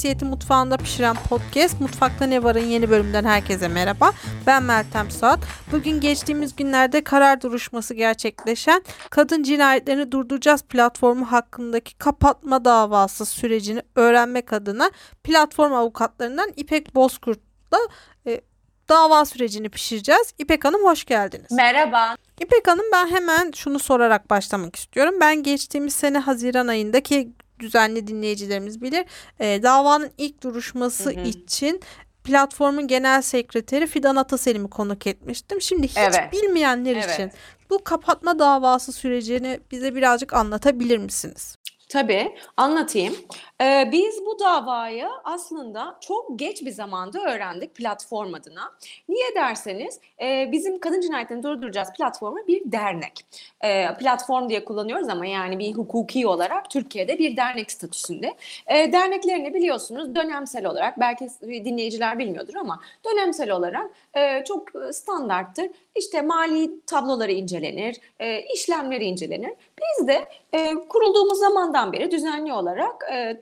Az Cinsiyeti Mutfağında Pişiren Podcast Mutfakta Ne Var'ın yeni bölümünden herkese merhaba. Ben Meltem Suat. Bugün geçtiğimiz günlerde karar duruşması gerçekleşen Kadın Cinayetlerini Durduracağız platformu hakkındaki kapatma davası sürecini öğrenmek adına platform avukatlarından İpek Bozkurt'la e, dava sürecini pişireceğiz. İpek Hanım hoş geldiniz. Merhaba. İpek Hanım ben hemen şunu sorarak başlamak istiyorum. Ben geçtiğimiz sene Haziran ayındaki düzenli dinleyicilerimiz bilir. E, davanın ilk duruşması Hı hı. için platformun genel sekreteri Fidan Ataselim'i konuk etmiştim. Şimdi hiç Evet. bilmeyenler Evet. için bu kapatma davası sürecini bize birazcık anlatabilir misiniz? Tabii anlatayım. Ee, biz bu davayı aslında çok geç bir zamanda öğrendik platform adına. Niye derseniz e, bizim Kadın Cinayetlerini Durduracağız platformu bir dernek. E, platform diye kullanıyoruz ama yani bir hukuki olarak Türkiye'de bir dernek statüsünde. E, derneklerini biliyorsunuz dönemsel olarak belki dinleyiciler bilmiyordur ama dönemsel olarak e, çok standarttır. İşte mali tabloları incelenir, e, işlemleri incelenir. Biz de e, kurulduğumuz zamandan beri düzenli olarak e,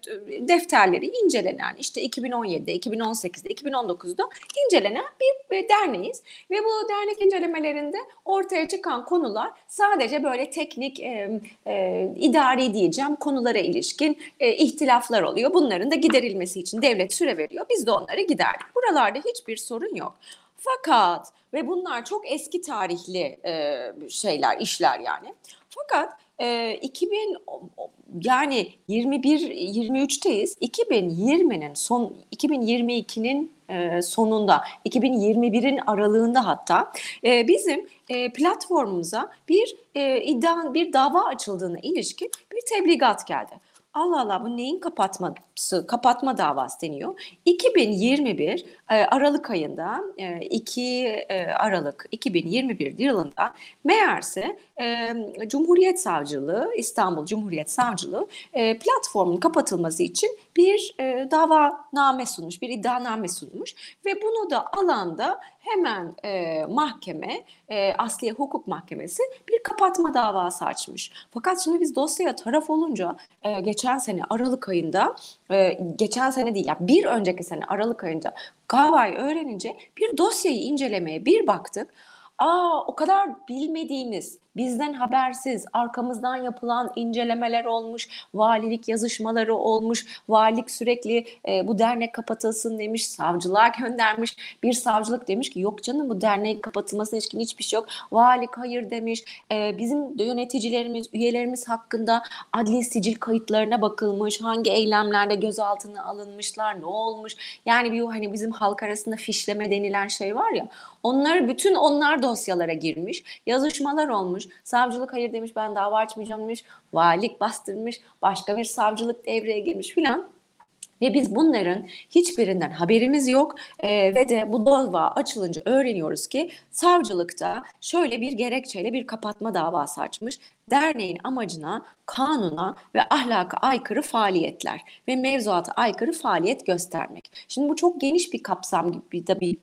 defterleri incelenen işte 2017'de, 2018'de, 2019'da incelenen bir e, derneğiz. Ve bu dernek incelemelerinde ortaya çıkan konular sadece böyle teknik, e, e, idari diyeceğim konulara ilişkin e, ihtilaflar oluyor. Bunların da giderilmesi için devlet süre veriyor. Biz de onları giderdik. Buralarda hiçbir sorun yok. Fakat ve bunlar çok eski tarihli e, şeyler, işler yani. Fakat e, 2000 yani 21 23'teyiz. 2020'nin son 2022'nin e, sonunda 2021'in aralığında hatta e, bizim e, platformumuza bir e, iddia bir dava açıldığına ilişkin bir tebligat geldi. Allah Allah bu neyin kapatması, kapatma davası deniyor. 2021 e, Aralık ayında, e, 2 e, Aralık 2021 yılında meğerse e, Cumhuriyet Savcılığı, İstanbul Cumhuriyet Savcılığı e, platformun kapatılması için bir e, davaname sunmuş, bir iddianame sunmuş ve bunu da alanda hemen e, mahkeme, e, Asliye Hukuk Mahkemesi bir kapatma davası açmış. Fakat şimdi biz dosyaya taraf olunca e, geçen sene Aralık ayında, e, geçen sene değil ya bir önceki sene Aralık ayında davayı öğrenince bir dosyayı incelemeye bir baktık. Aa o kadar bilmediğimiz, bizden habersiz, arkamızdan yapılan incelemeler olmuş, valilik yazışmaları olmuş, valilik sürekli e, bu dernek kapatılsın demiş, savcılığa göndermiş. Bir savcılık demiş ki yok canım bu derneğin kapatılmasına ilişkin hiçbir şey yok. Valilik hayır demiş. E, bizim yöneticilerimiz, üyelerimiz hakkında adli sicil kayıtlarına bakılmış, hangi eylemlerde gözaltına alınmışlar, ne olmuş. Yani bir hani bizim halk arasında fişleme denilen şey var ya. Onlar bütün onlar dosyalara girmiş. Yazışmalar olmuş. Savcılık hayır demiş ben dava açmayacağım demiş. Valilik bastırmış. Başka bir savcılık devreye girmiş filan. Ve biz bunların hiçbirinden haberimiz yok Ee, ve de bu dava açılınca öğreniyoruz ki savcılıkta şöyle bir gerekçeyle bir kapatma davası açmış. Derneğin amacına, kanuna ve ahlaka aykırı faaliyetler ve mevzuata aykırı faaliyet göstermek. Şimdi bu çok geniş bir kapsam gibi de bir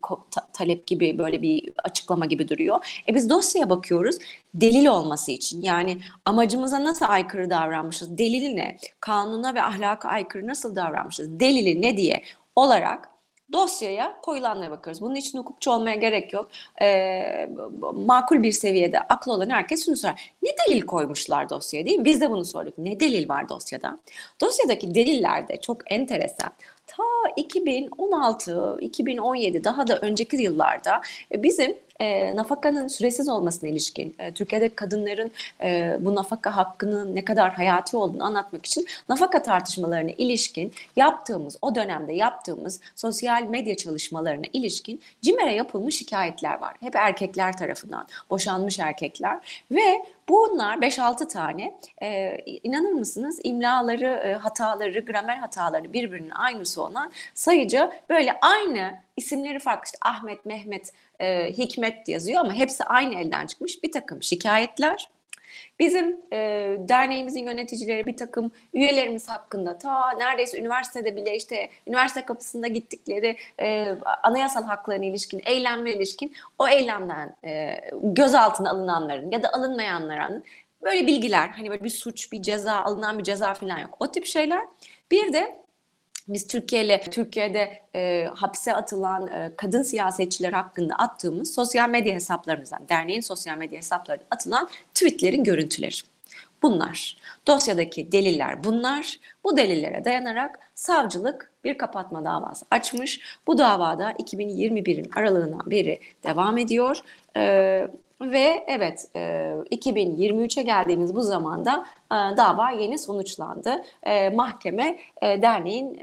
talep gibi böyle bir açıklama gibi duruyor. E biz dosyaya bakıyoruz delil olması için yani amacımıza nasıl aykırı davranmışız, delili ne, kanuna ve ahlaka aykırı nasıl davranmışız, delili ne diye olarak dosyaya koyulanlara bakıyoruz. Bunun için hukukçu olmaya gerek yok. Ee, makul bir seviyede aklı olan herkes şunu sorar. Ne delil koymuşlar dosyaya değil mi? Biz de bunu sorduk. Ne delil var dosyada? Dosyadaki deliller de çok enteresan. Ta 2016, 2017 daha da önceki yıllarda e, bizim e, nafakanın süresiz olmasına ilişkin, e, Türkiye'de kadınların e, bu nafaka hakkının ne kadar hayati olduğunu anlatmak için nafaka tartışmalarına ilişkin yaptığımız, o dönemde yaptığımız sosyal medya çalışmalarına ilişkin CİMER'e yapılmış şikayetler var. Hep erkekler tarafından, boşanmış erkekler ve bunlar 5-6 tane e, inanır mısınız imlaları, e, hataları, gramer hataları birbirinin aynısı olan sayıca böyle aynı isimleri farklı işte Ahmet, Mehmet, e, Hikmet yazıyor ama hepsi aynı elden çıkmış bir takım şikayetler. Bizim e, derneğimizin yöneticileri bir takım üyelerimiz hakkında ta neredeyse üniversitede bile işte üniversite kapısında gittikleri e, anayasal haklarına ilişkin, eylemlere ilişkin o eylemden e, gözaltına alınanların ya da alınmayanların böyle bilgiler hani böyle bir suç, bir ceza, alınan bir ceza falan yok. O tip şeyler. Bir de biz Türkiye'yle Türkiye'de e, hapse atılan e, kadın siyasetçiler hakkında attığımız sosyal medya hesaplarımızdan, derneğin sosyal medya hesaplarına atılan tweetlerin görüntüleri. Bunlar. Dosyadaki deliller bunlar. Bu delillere dayanarak savcılık bir kapatma davası açmış. Bu davada 2021'in aralığından beri devam ediyor. Ee, ve evet e, 2023'e geldiğimiz bu zamanda e, dava yeni sonuçlandı. E, mahkeme e, derneğin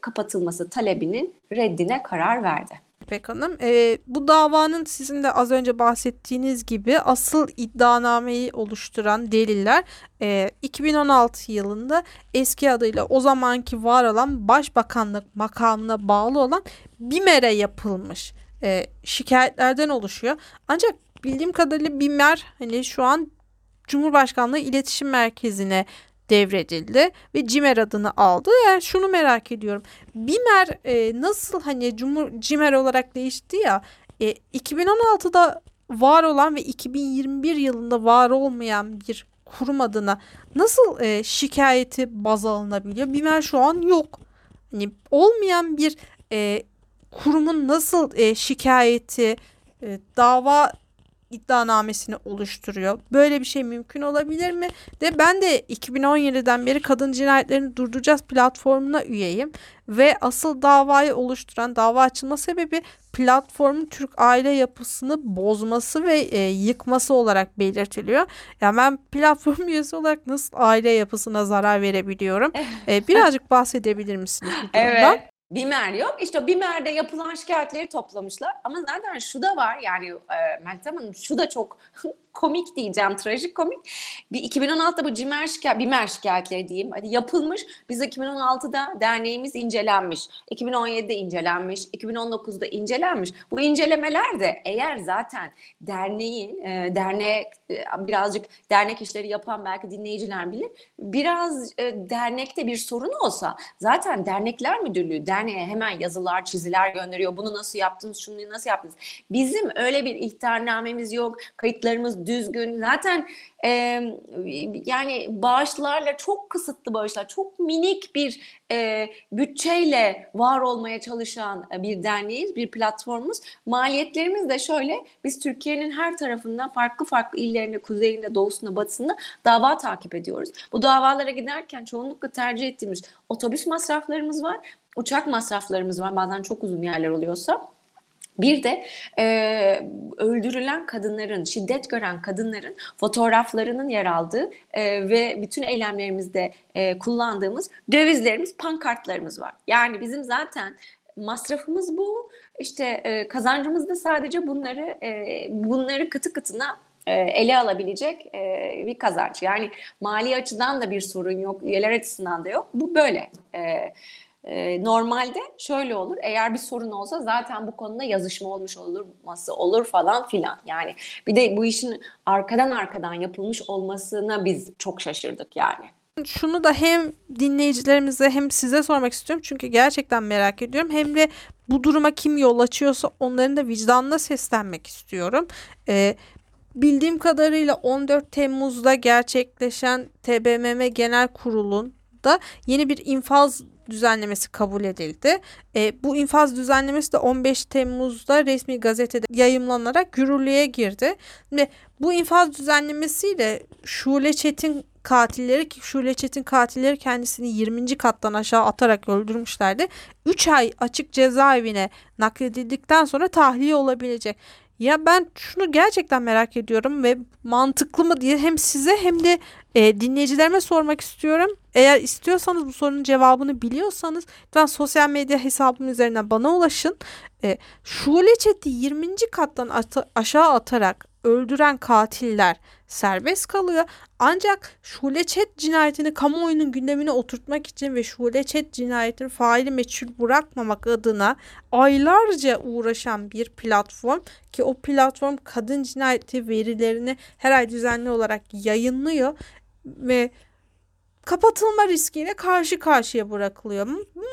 kapatılması talebinin reddine karar verdi. İpek Hanım. E, bu davanın sizin de az önce bahsettiğiniz gibi asıl iddianameyi oluşturan deliller e, 2016 yılında eski adıyla o zamanki var olan Başbakanlık makamına bağlı olan BİMER'e yapılmış e, şikayetlerden oluşuyor. Ancak bildiğim kadarıyla BİMER hani şu an Cumhurbaşkanlığı İletişim Merkezi'ne devredildi ve Cimer adını aldı. Yani şunu merak ediyorum. Bimer e, nasıl hani Cumhur Cimer olarak değişti ya e, 2016'da var olan ve 2021 yılında var olmayan bir kurum adına nasıl e, şikayeti baz alınabiliyor? Bimer şu an yok. Hani olmayan bir e, kurumun nasıl e, şikayeti e, dava iddianamesini oluşturuyor. Böyle bir şey mümkün olabilir mi? De ben de 2017'den beri kadın cinayetlerini durduracağız platformuna üyeyim ve asıl davayı oluşturan dava açılma sebebi platformun Türk aile yapısını bozması ve e, yıkması olarak belirtiliyor. Yani ben platform üyesi olarak nasıl aile yapısına zarar verebiliyorum? e, birazcık bahsedebilir misiniz bu durumdan? Evet. BİMER yok. İşte BİMER'de yapılan şikayetleri toplamışlar. Ama zaten şu da var yani e, Meltem Hanım şu da çok komik diyeceğim, trajik komik. Bir 2016'da bu CİMER şikayet, BİMER şikayetleri diyeyim. Hadi yapılmış. Biz 2016'da derneğimiz incelenmiş. 2017'de incelenmiş. 2019'da incelenmiş. Bu incelemeler de eğer zaten derneğin, e, dernek e, birazcık dernek işleri yapan belki dinleyiciler bilir. Biraz e, dernekte bir sorun olsa zaten dernekler müdürlüğü derneğe hemen yazılar, çiziler gönderiyor. Bunu nasıl yaptınız, şunu nasıl yaptınız? Bizim öyle bir ihtarnamemiz yok. Kayıtlarımız düzgün. Zaten e, yani bağışlarla çok kısıtlı bağışlar, çok minik bir e, bütçeyle var olmaya çalışan bir derneğiz, bir platformumuz. Maliyetlerimiz de şöyle, biz Türkiye'nin her tarafından farklı farklı illerinde, kuzeyinde, doğusunda, batısında dava takip ediyoruz. Bu davalara giderken çoğunlukla tercih ettiğimiz otobüs masraflarımız var, uçak masraflarımız var, bazen çok uzun yerler oluyorsa. Bir de e, öldürülen kadınların, şiddet gören kadınların fotoğraflarının yer aldığı e, ve bütün eylemlerimizde e, kullandığımız dövizlerimiz, pankartlarımız var. Yani bizim zaten masrafımız bu. İşte e, kazancımız da sadece bunları e, bunları kıtı kıtına ele alabilecek bir kazanç. Yani mali açıdan da bir sorun yok, üyeler açısından da yok. Bu böyle. E, normalde şöyle olur. Eğer bir sorun olsa zaten bu konuda yazışma olmuş olması olur falan filan. Yani bir de bu işin arkadan arkadan yapılmış olmasına biz çok şaşırdık yani. Şunu da hem dinleyicilerimize hem size sormak istiyorum çünkü gerçekten merak ediyorum. Hem de bu duruma kim yol açıyorsa onların da vicdanına seslenmek istiyorum. Ee, bildiğim kadarıyla 14 Temmuz'da gerçekleşen TBMM Genel Kurulu'nda yeni bir infaz düzenlemesi kabul edildi. E, bu infaz düzenlemesi de 15 Temmuz'da resmi gazetede yayımlanarak yürürlüğe girdi. Ve bu infaz düzenlemesiyle Şule Çetin katilleri ki Şule Çetin katilleri kendisini 20. kattan aşağı atarak öldürmüşlerdi. 3 ay açık cezaevine nakledildikten sonra tahliye olabilecek. Ya ben şunu gerçekten merak ediyorum ve mantıklı mı diye hem size hem de e, dinleyicilerime sormak istiyorum. Eğer istiyorsanız bu sorunun cevabını biliyorsanız lütfen sosyal medya hesabım üzerinden bana ulaşın. E, Şule Çet'i 20. kattan at- aşağı atarak öldüren katiller serbest kalıyor. Ancak Şule Çet cinayetini kamuoyunun gündemine oturtmak için ve Şule Çet cinayetini faili meçhul bırakmamak adına aylarca uğraşan bir platform ki o platform kadın cinayeti verilerini her ay düzenli olarak yayınlıyor ve kapatılma riskiyle karşı karşıya bırakılıyor.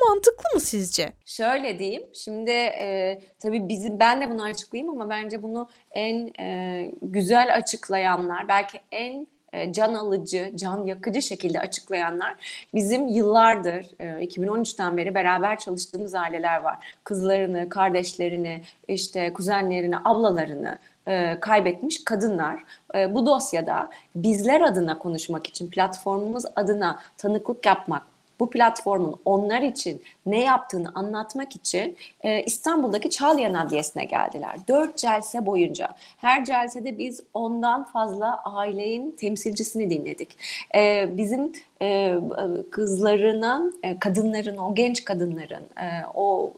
Mantıklı mı sizce? Şöyle diyeyim. Şimdi e, tabii bizim ben de bunu açıklayayım ama bence bunu en e, güzel açıklayanlar, belki en e, can alıcı, can yakıcı şekilde açıklayanlar bizim yıllardır, e, 2013'ten beri beraber çalıştığımız aileler var. Kızlarını, kardeşlerini, işte kuzenlerini, ablalarını e, kaybetmiş kadınlar. E, bu dosyada bizler adına konuşmak için, platformumuz adına tanıklık yapmak, bu platformun onlar için ne yaptığını anlatmak için e, İstanbul'daki Çağlayan Adliyesi'ne geldiler. Dört celse boyunca. Her celsede biz ondan fazla ailenin temsilcisini dinledik. Bizim kızlarına, e, kadınların, o genç kadınların, o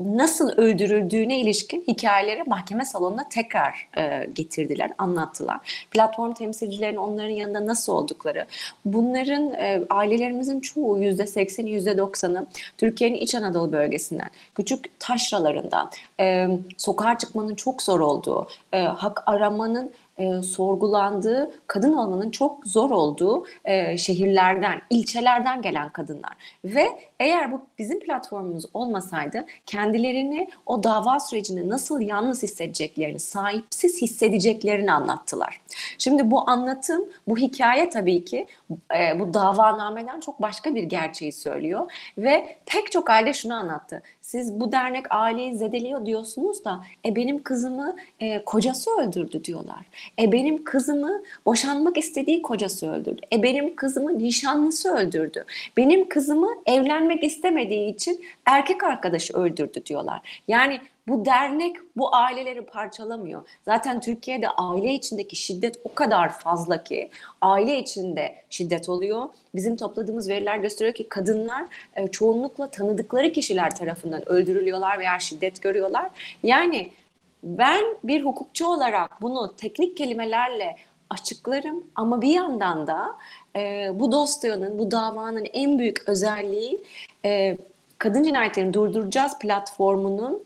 nasıl öldürüldüğüne ilişkin hikayeleri mahkeme salonuna tekrar e, getirdiler, anlattılar. Platform temsilcilerin onların yanında nasıl oldukları. Bunların e, ailelerimizin çoğu yüzde sekseni, yüzde doksanı Türkiye'nin İç Anadolu bölgesinden, küçük taşralarından, e, sokağa çıkmanın çok zor olduğu, e, hak aramanın e, sorgulandığı, kadın olmanın çok zor olduğu e, şehirlerden, ilçelerden gelen kadınlar. Ve eğer bu bizim platformumuz olmasaydı kendilerini o dava sürecinde nasıl yalnız hissedeceklerini, sahipsiz hissedeceklerini anlattılar. Şimdi bu anlatım, bu hikaye tabii ki e, bu davanameden çok başka bir gerçeği söylüyor. Ve pek çok aile şunu anlattı. Siz bu dernek aileyi zedeliyor diyorsunuz da e, benim kızımı e, kocası öldürdü diyorlar. E benim kızımı boşanmak istediği kocası öldürdü. E benim kızımı nişanlısı öldürdü. Benim kızımı evlenmek istemediği için erkek arkadaşı öldürdü diyorlar. Yani bu dernek bu aileleri parçalamıyor. Zaten Türkiye'de aile içindeki şiddet o kadar fazla ki aile içinde şiddet oluyor. Bizim topladığımız veriler gösteriyor ki kadınlar e, çoğunlukla tanıdıkları kişiler tarafından öldürülüyorlar veya şiddet görüyorlar. Yani ben bir hukukçu olarak bunu teknik kelimelerle açıklarım ama bir yandan da e, bu dosyanın, bu davanın en büyük özelliği e, kadın cinayetlerini durduracağız platformunun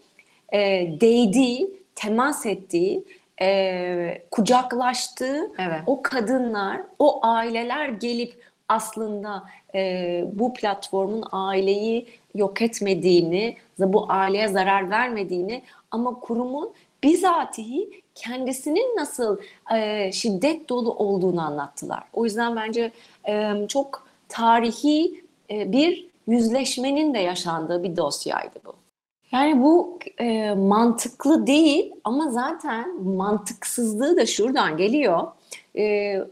e, değdiği, temas ettiği, e, kucaklaştığı Evet. o kadınlar, o aileler gelip aslında e, bu platformun aileyi yok etmediğini, bu aileye zarar vermediğini ama kurumun bizatihi kendisinin nasıl e, şiddet dolu olduğunu anlattılar. O yüzden bence e, çok tarihi e, bir yüzleşmenin de yaşandığı bir dosyaydı bu. Yani bu e, mantıklı değil ama zaten mantıksızlığı da şuradan geliyor. E,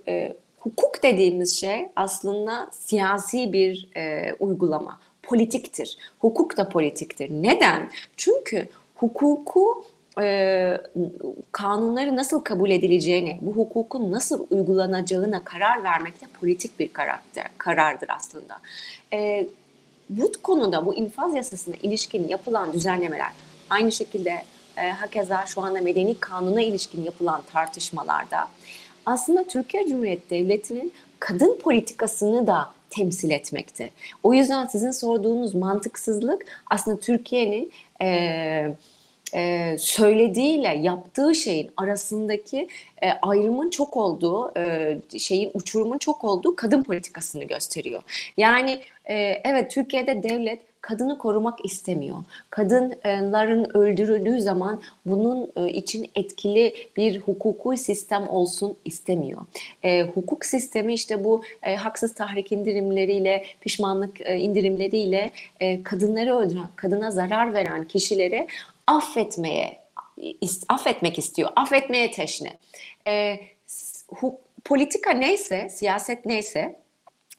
e, hukuk dediğimiz şey aslında siyasi bir e, uygulama, politiktir. Hukuk da politiktir. Neden? Çünkü hukuku e, kanunları nasıl kabul edileceğini, bu hukukun nasıl uygulanacağına karar vermek de politik bir karakter, karardır aslında. E, bu konuda bu infaz yasasına ilişkin yapılan düzenlemeler aynı şekilde e, hakeza şu anda medeni kanuna ilişkin yapılan tartışmalarda aslında Türkiye Cumhuriyeti Devleti'nin kadın politikasını da temsil etmekte. O yüzden sizin sorduğunuz mantıksızlık aslında Türkiye'nin e, e, söylediğiyle yaptığı şeyin arasındaki e, ayrımın çok olduğu, e, şeyin uçurumun çok olduğu kadın politikasını gösteriyor. Yani e, evet Türkiye'de devlet kadını korumak istemiyor. Kadınların öldürüldüğü zaman bunun için etkili bir hukuki sistem olsun istemiyor. E, hukuk sistemi işte bu e, haksız tahrik indirimleriyle, pişmanlık e, indirimleriyle e, kadınları öldüren, kadına zarar veren kişileri affetmeye affetmek istiyor, affetmeye teşne. E, hu, politika neyse, siyaset neyse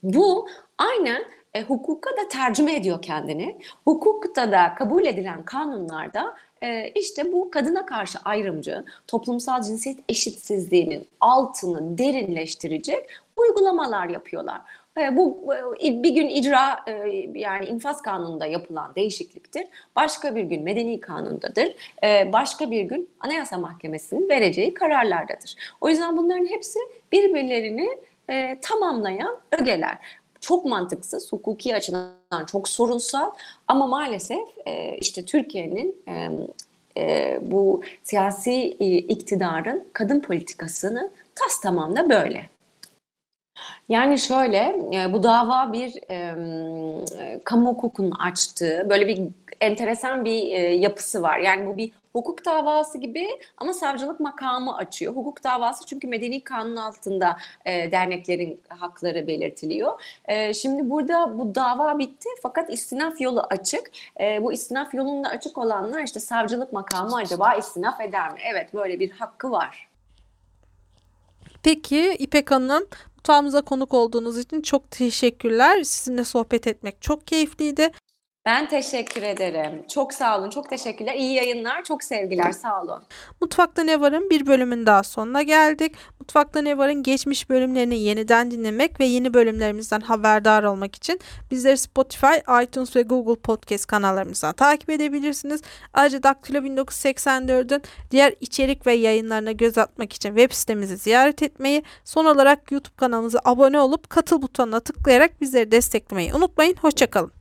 bu aynen e, hukuka da tercüme ediyor kendini. Hukukta da kabul edilen kanunlarda e, işte bu kadına karşı ayrımcı, toplumsal cinsiyet eşitsizliğinin altını derinleştirecek uygulamalar yapıyorlar. E, bu e, bir gün icra e, yani infaz kanununda yapılan değişikliktir. Başka bir gün medeni kanundadır. Başka bir gün anayasa mahkemesinin vereceği kararlardadır. O yüzden bunların hepsi birbirlerini tamamlayan ögeler çok mantıksız, hukuki açıdan çok sorunsal ama maalesef işte Türkiye'nin bu siyasi iktidarın kadın politikasını tas tamam da böyle. Yani şöyle, e, bu dava bir e, kamu hukukunun açtığı böyle bir enteresan bir e, yapısı var. Yani bu bir hukuk davası gibi ama savcılık makamı açıyor. Hukuk davası çünkü medeni kanun altında e, derneklerin hakları belirtiliyor. E, şimdi burada bu dava bitti fakat istinaf yolu açık. E, bu istinaf yolunda açık olanlar işte savcılık makamı acaba istinaf eder mi? Evet böyle bir hakkı var. Peki İpek Hanım mutfağımıza konuk olduğunuz için çok teşekkürler. Sizinle sohbet etmek çok keyifliydi. Ben teşekkür ederim. Çok sağ olun. Çok teşekkürler. İyi yayınlar. Çok sevgiler. Sağ olun. Mutfakta Ne Var'ın bir bölümün daha sonuna geldik. Mutfakta Ne Var'ın geçmiş bölümlerini yeniden dinlemek ve yeni bölümlerimizden haberdar olmak için bizleri Spotify, iTunes ve Google Podcast kanallarımızdan takip edebilirsiniz. Ayrıca Daktilo 1984'ün diğer içerik ve yayınlarına göz atmak için web sitemizi ziyaret etmeyi, son olarak YouTube kanalımıza abone olup katıl butonuna tıklayarak bizleri desteklemeyi unutmayın. Hoşçakalın.